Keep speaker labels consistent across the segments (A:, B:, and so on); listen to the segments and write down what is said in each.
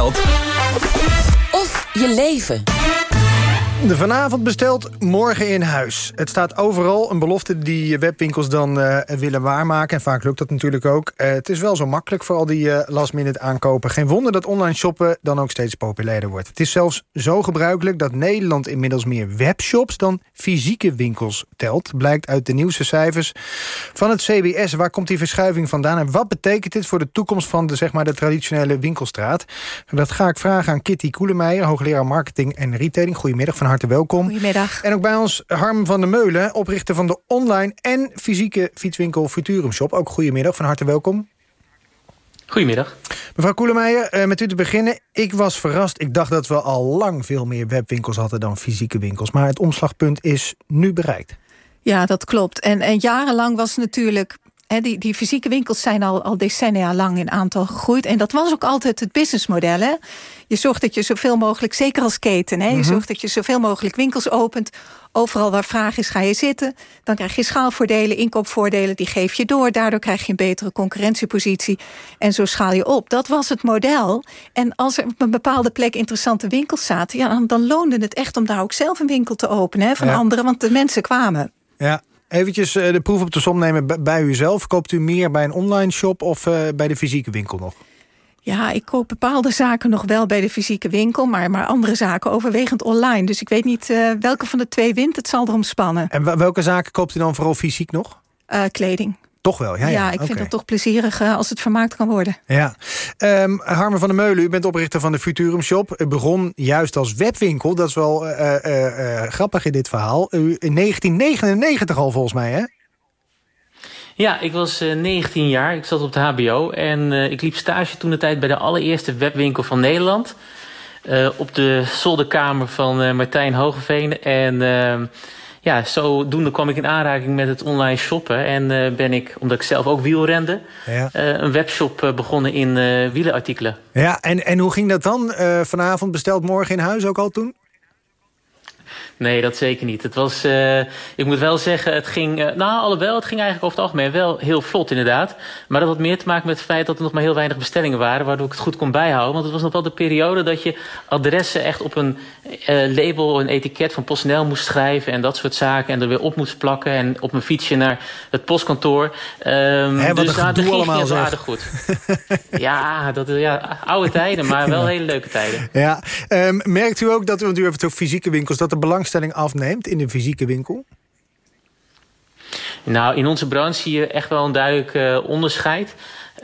A: of je leven.
B: Vanavond besteld, morgen in huis. Het staat overal, een belofte die webwinkels dan uh, willen waarmaken. En vaak lukt dat natuurlijk ook. Uh, het is wel zo makkelijk voor al die uh, last-minute aankopen. Geen wonder dat online shoppen dan ook steeds populairder wordt. Het is zelfs zo gebruikelijk dat Nederland inmiddels meer webshops... dan fysieke winkels telt. Blijkt uit de nieuwste cijfers van het CBS. Waar komt die verschuiving vandaan? En wat betekent dit voor de toekomst van de, zeg maar, de traditionele winkelstraat? Dat ga ik vragen aan Kitty Koelemeijer, hoogleraar marketing en retailing. Goedemiddag, van harte welkom.
C: Goedemiddag.
B: En ook bij ons Harm van der Meulen, oprichter van de online en fysieke fietswinkel Futurum Shop. Ook goedemiddag, van harte welkom.
D: Goedemiddag.
B: Mevrouw Koelemeijer, eh, met u te beginnen. Ik was verrast. Ik dacht dat we al lang veel meer webwinkels hadden dan fysieke winkels. Maar het omslagpunt is nu bereikt.
C: Ja, dat klopt. En, en jarenlang was natuurlijk die, die fysieke winkels zijn al, al decennia lang in aantal gegroeid. En dat was ook altijd het businessmodel. Hè? Je zorgt dat je zoveel mogelijk, zeker als keten... Hè? je mhm. zorgt dat je zoveel mogelijk winkels opent. Overal waar vraag is, ga je zitten. Dan krijg je schaalvoordelen, inkoopvoordelen, die geef je door. Daardoor krijg je een betere concurrentiepositie. En zo schaal je op. Dat was het model. En als er op een bepaalde plek interessante winkels zaten... Ja, dan, dan loonde het echt om daar ook zelf een winkel te openen hè, van anderen. Want de mensen kwamen.
B: Ja, Eventjes eh, de proef op de som nemen bij uzelf. Koopt u meer bij een online shop of eh, bij de fysieke winkel nog?
C: Ja, ik koop bepaalde zaken nog wel bij de fysieke winkel... maar, maar andere zaken overwegend online. Dus ik weet niet uh, welke van de twee wint. Het zal erom spannen.
B: En welke zaken koopt u dan vooral fysiek nog?
C: Uh, kleding.
B: Toch wel, ja. Ja,
C: ja ik vind dat toch plezierig uh, als het vermaakt kan worden.
B: Ja. Um, Harmen van der Meulen, u bent oprichter van de Futurum Shop. Het begon juist als webwinkel. Dat is wel uh, uh, grappig in dit verhaal. U in 1999 al volgens mij, hè?
D: Ja, ik was 19 jaar. Ik zat op de HBO. En ik liep stage toen de tijd bij de allereerste webwinkel van Nederland. op de zolderkamer van Martijn Hogeveen. En ehm, ja, zodoende kwam ik in aanraking met het online shoppen. En uh, ben ik, omdat ik zelf ook wielrende, ja. uh, een webshop uh, begonnen in wielenartikelen.
B: Ja, en, en hoe ging dat dan? vanavond besteld morgen in huis ook al toen?
D: Nee, dat zeker niet. Het was, uh, ik moet wel zeggen, het ging, uh, nou alhoewel, het ging eigenlijk over het algemeen wel heel vlot inderdaad. Maar dat had meer te maken met het feit dat er nog maar heel weinig bestellingen waren, waardoor ik het goed kon bijhouden. Want het was nog wel de periode dat je adressen echt op een uh, label, een etiket van PostNL moest schrijven en dat soort zaken. En er weer op moest plakken en op mijn fietsje naar het postkantoor. Um,
B: Hè, wat dus
D: dat
B: ging allemaal
D: zo aardig goed. ja, dat, ja, oude tijden, maar wel hele leuke tijden.
B: Ja, um, merkt u ook dat, want u heeft ook fysieke winkels, dat de belang afneemt in de fysieke winkel?
D: Nou, in onze branche zie je echt wel een duidelijk uh, onderscheid.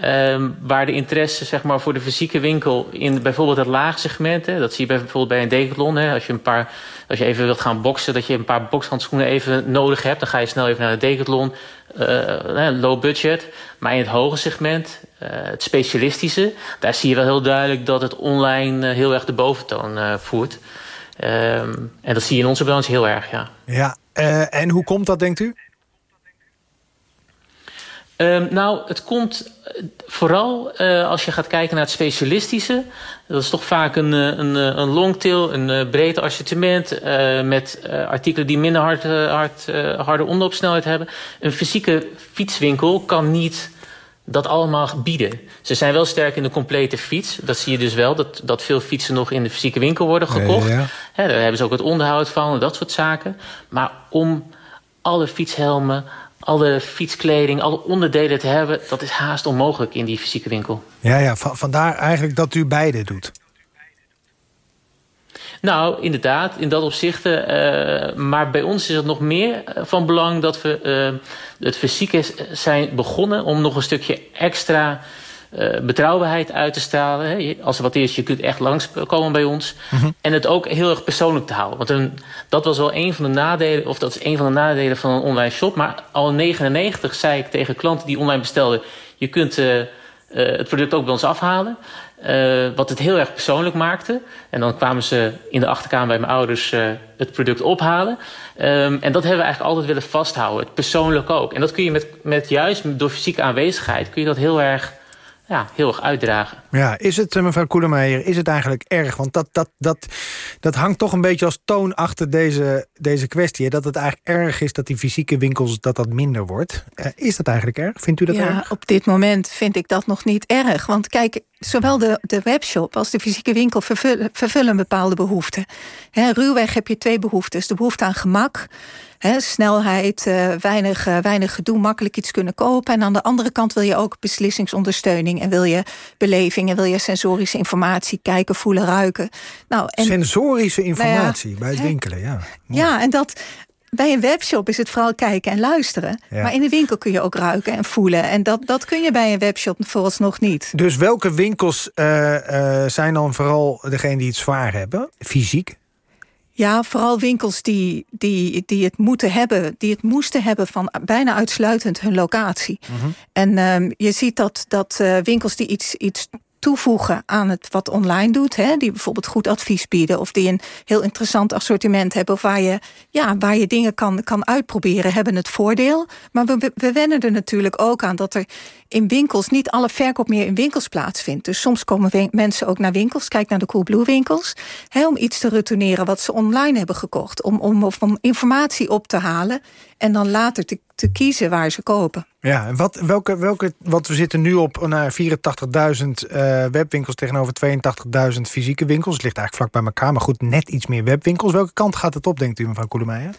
D: Uh, waar de interesse zeg maar, voor de fysieke winkel in bijvoorbeeld het laagsegment... Dat zie je bijvoorbeeld bij een decathlon. Hè, als, je een paar, als je even wilt gaan boksen, dat je een paar bokshandschoenen even nodig hebt... dan ga je snel even naar de decathlon, uh, low budget. Maar in het hoge segment, uh, het specialistische... daar zie je wel heel duidelijk dat het online heel erg de boventoon voert... Um, en dat zie je in onze branche heel erg, ja.
B: Ja, uh, en hoe komt dat, denkt u?
D: Um, nou, het komt eh, vooral uh, als je gaat kijken naar het specialistische. Dat is toch vaak een, een, een longtail, een breed assortiment... Uh, met artikelen die minder hard, hard, harde omloopsnelheid hebben. Een fysieke fietswinkel kan niet dat allemaal bieden. Ze zijn wel sterk in de complete fiets. Dat zie je dus wel, dat, dat veel fietsen nog in de fysieke winkel worden gekocht. Ja, daar hebben ze ook het onderhoud van en dat soort zaken. Maar om alle fietshelmen, alle fietskleding, alle onderdelen te hebben... dat is haast onmogelijk in die fysieke winkel.
B: Ja, ja vandaar eigenlijk dat u beide doet.
D: Nou, inderdaad, in dat opzicht. Uh, maar bij ons is het nog meer van belang dat we uh, het fysieke zijn begonnen om nog een stukje extra uh, betrouwbaarheid uit te stralen. Hè. Als er wat is, je kunt echt langskomen bij ons. Mm -hmm. En het ook heel erg persoonlijk te houden. Want een, dat was wel een van de nadelen, of dat is een van de nadelen van een online shop. Maar al in 99 zei ik tegen klanten die online bestelden: je kunt het product ook bij ons afhalen. Uh, wat het heel erg persoonlijk maakte. En dan kwamen ze in de achterkamer bij mijn ouders uh, het product ophalen. Um, en dat hebben we eigenlijk altijd willen vasthouden. Het persoonlijk ook. En dat kun je met, met juist door fysieke aanwezigheid... kun je dat heel erg ja, heel erg uitdragen.
B: Ja, is het, eh, mevrouw Koelemeijer, is het eigenlijk erg? Want dat, dat, dat, dat hangt toch een beetje als toon achter deze, deze kwestie. Dat het eigenlijk erg is dat die fysieke winkels dat dat minder wordt. Uh, is dat eigenlijk erg? Vindt u dat
C: ja,
B: erg?
C: op dit moment vind ik dat nog niet erg. Want kijk, zowel de, de webshop als de fysieke winkel vervullen, vervullen bepaalde behoeften. He, ruwweg heb je twee behoeftes. De behoefte aan gemak, he, snelheid, uh, weinig, uh, weinig gedoe, makkelijk iets kunnen kopen. En aan de andere kant wil je ook beslissingsondersteuning. En wil je beleving en wil je sensorische informatie kijken, voelen, ruiken.
B: Nou, en, sensorische informatie nou ja, bij het winkelen, ja.
C: Mooi. Ja, en dat bij een webshop is het vooral kijken en luisteren. Ja. Maar in de winkel kun je ook ruiken en voelen. En dat, dat kun je bij een webshop vooralsnog niet.
B: Dus welke winkels uh, uh, zijn dan vooral degene die het zwaar hebben, fysiek?
C: Ja, vooral winkels die, die, die het moeten hebben, die het moesten hebben van bijna uitsluitend hun locatie. -huh. En um, je ziet dat, dat uh, winkels die iets, iets toevoegen aan het wat online doet. Hè, die bijvoorbeeld goed advies bieden. Of die een heel interessant assortiment hebben. Of waar je, ja, waar je dingen kan, kan uitproberen. Hebben het voordeel. Maar we, we wennen er natuurlijk ook aan dat er in winkels niet alle verkoop meer in winkels plaatsvindt. Dus soms komen mensen ook naar winkels. Kijk naar de Coolblue winkels. Hè, om iets te retourneren wat ze online hebben gekocht. Om, om, of om informatie op te halen. En dan later te, te kiezen waar ze kopen.
B: Ja, en wat, welke, welke, want we zitten nu op naar 84.000 uh, webwinkels tegenover 82.000 fysieke winkels. Het ligt eigenlijk vlak bij elkaar, maar goed, net iets meer webwinkels. Welke kant gaat het op, denkt u, mevrouw Koelemeijer?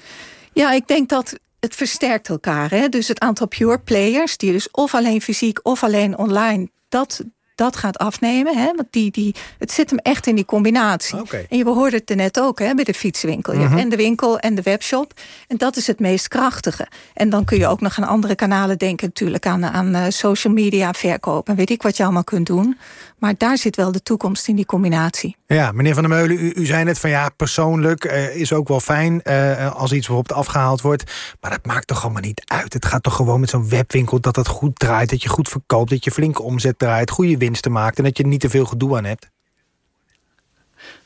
C: Ja, ik denk dat het versterkt elkaar. Hè? Dus het aantal pure players, die dus of alleen fysiek of alleen online, dat, dat gaat afnemen. Hè? Want die, die, het zit hem echt in die combinatie.
B: Okay.
C: En je hoorde het er net ook hè, bij de fietswinkel. Je
B: Mhm.
C: en de winkel en de webshop. En dat is het meest krachtige. En dan kun je ook nog aan andere kanalen denken. Natuurlijk aan, aan uh, social media verkoop. En weet ik wat je allemaal kunt doen. Maar daar zit wel de toekomst in die combinatie.
B: Ja, meneer Van der Meulen, u, u zei net van ja, persoonlijk uh, is ook wel fijn uh, als iets bijvoorbeeld afgehaald wordt. Maar dat maakt toch allemaal niet uit. Het gaat toch gewoon met zo'n webwinkel dat het goed draait, dat je goed verkoopt, dat je flinke omzet draait, goede winsten maakt en dat je niet te veel gedoe aan hebt.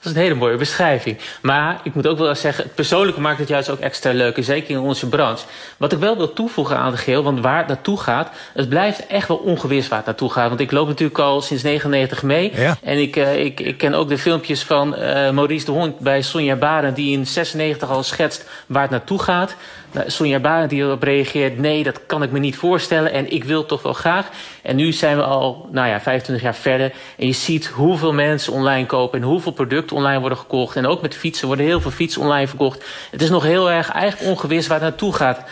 D: Dat is een hele mooie beschrijving. Maar ik moet ook wel zeggen, het persoonlijke maakt het juist ook extra leuk. En zeker in onze branche. Wat ik wel wil toevoegen aan de geheel, want waar het naartoe gaat... het blijft echt wel ongewis waar het naartoe gaat. Want ik loop natuurlijk al sinds 99 mee.
B: Ja.
D: En ik, uh, ik, ik ken ook de filmpjes van uh, Maurice de Hond bij Sonja Baren... die in 96 al schetst waar het naartoe gaat. Nou, Sonja Baren die erop reageert... nee, dat kan ik me niet voorstellen en ik wil toch wel graag. En nu zijn we al nou ja, 25 jaar verder... en je ziet hoeveel mensen online kopen... en hoeveel producten online worden gekocht. En ook met fietsen worden heel veel fietsen online verkocht. Het is nog heel erg eigenlijk ongewis waar het naartoe gaat.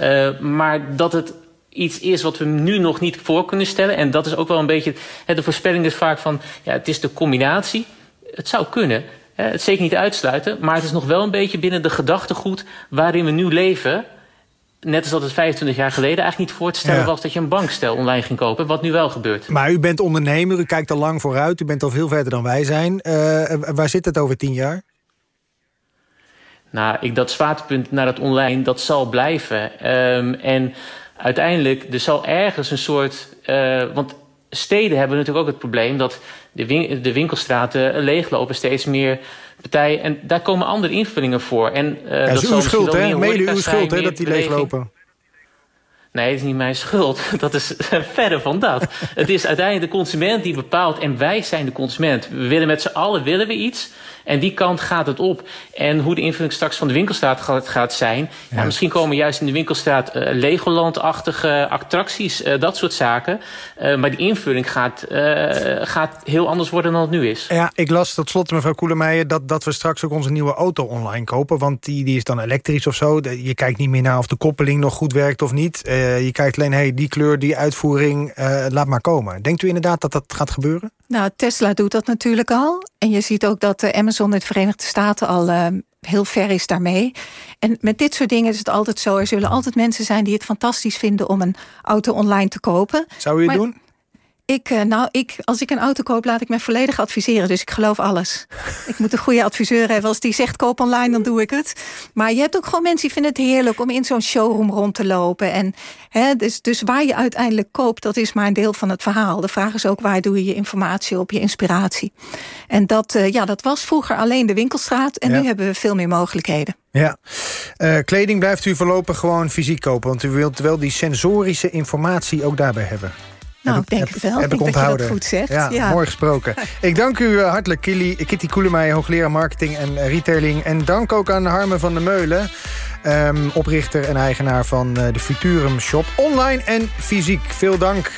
D: Uh, maar dat het iets is wat we nu nog niet voor kunnen stellen... en dat is ook wel een beetje... de voorspelling is vaak van... ja, het is de combinatie. Het zou kunnen... Het zeker niet uitsluiten, maar het is nog wel een beetje binnen de gedachtegoed waarin we nu leven. Net als dat het 25 jaar geleden eigenlijk niet voor te stellen ja. was dat je een bankstel online ging kopen, wat nu wel gebeurt.
B: Maar u bent ondernemer, u kijkt al lang vooruit, u bent al veel verder dan wij zijn. Uh, waar zit het over tien jaar?
D: Nou, ik, dat zwaartepunt naar het online, dat zal blijven. Um, en uiteindelijk, er zal ergens een soort... Uh, want steden hebben natuurlijk ook het probleem dat de, win de winkelstraten leeglopen, steeds meer partijen. En daar komen andere invullingen voor. En, uh,
B: ja, dat is uw schuld, hè? Mede uw schuld, hè, dat die leeglopen.
D: Nee, het is niet mijn schuld. Dat is verder van dat. het is uiteindelijk de consument die bepaalt. En wij zijn de consument. We willen met z'n allen willen we iets. En die kant gaat het op. En hoe de invulling straks van de winkelstraat gaat, gaat zijn. Ja. Ja, misschien komen juist in de winkelstraat uh, Legoland-achtige attracties. Uh, dat soort zaken. Uh, maar die invulling gaat, gaat heel anders worden dan het nu is.
B: Ja, ik las tot slot, mevrouw Koelemeijer... Dat, dat we straks ook onze nieuwe auto online kopen. Want die, die is dan elektrisch of zo. Je kijkt niet meer naar of de koppeling nog goed werkt of niet. Je kijkt alleen, hey, die kleur, die uitvoering, laat maar komen. Denkt u inderdaad dat dat gaat gebeuren?
C: Nou, Tesla doet dat natuurlijk al. En je ziet ook dat Amazon in de Verenigde Staten al uh, heel ver is daarmee. En met dit soort dingen is het altijd zo. Er zullen altijd mensen zijn die het fantastisch vinden om een auto online te kopen.
B: Zou u het
C: maar
B: doen?
C: Ik, uh, nou, ik, als ik een auto koop, laat ik me volledig adviseren. Dus ik geloof alles. ik moet een goede adviseur hebben. Als die zegt koop online, dan doe ik het. Maar je hebt ook gewoon mensen die vinden het heerlijk om in zo'n showroom rond te lopen. En, hè, dus, dus waar je uiteindelijk koopt, dat is maar een deel van het verhaal. De vraag is ook waar doe je je informatie op, je inspiratie. En dat, uh, ja, dat was vroeger alleen de winkelstraat. En ja. nu hebben we veel meer mogelijkheden.
B: Ja, uh, kleding blijft u voorlopig gewoon fysiek kopen. Want u wilt wel die sensorische informatie ook daarbij hebben.
C: Nou, ik denk het wel.
B: Heb
C: ik
B: ik onthouden.
C: Dat goed zegt.
B: Ja,
C: ja,
B: mooi gesproken. ik dank u hartelijk, Kitty, Kitty Koelemeijer, hoogleraar marketing en retailing. En dank ook aan Harmen van der Meulen, um, oprichter en eigenaar van uh, de Futurum Shop. Online en fysiek. Veel dank.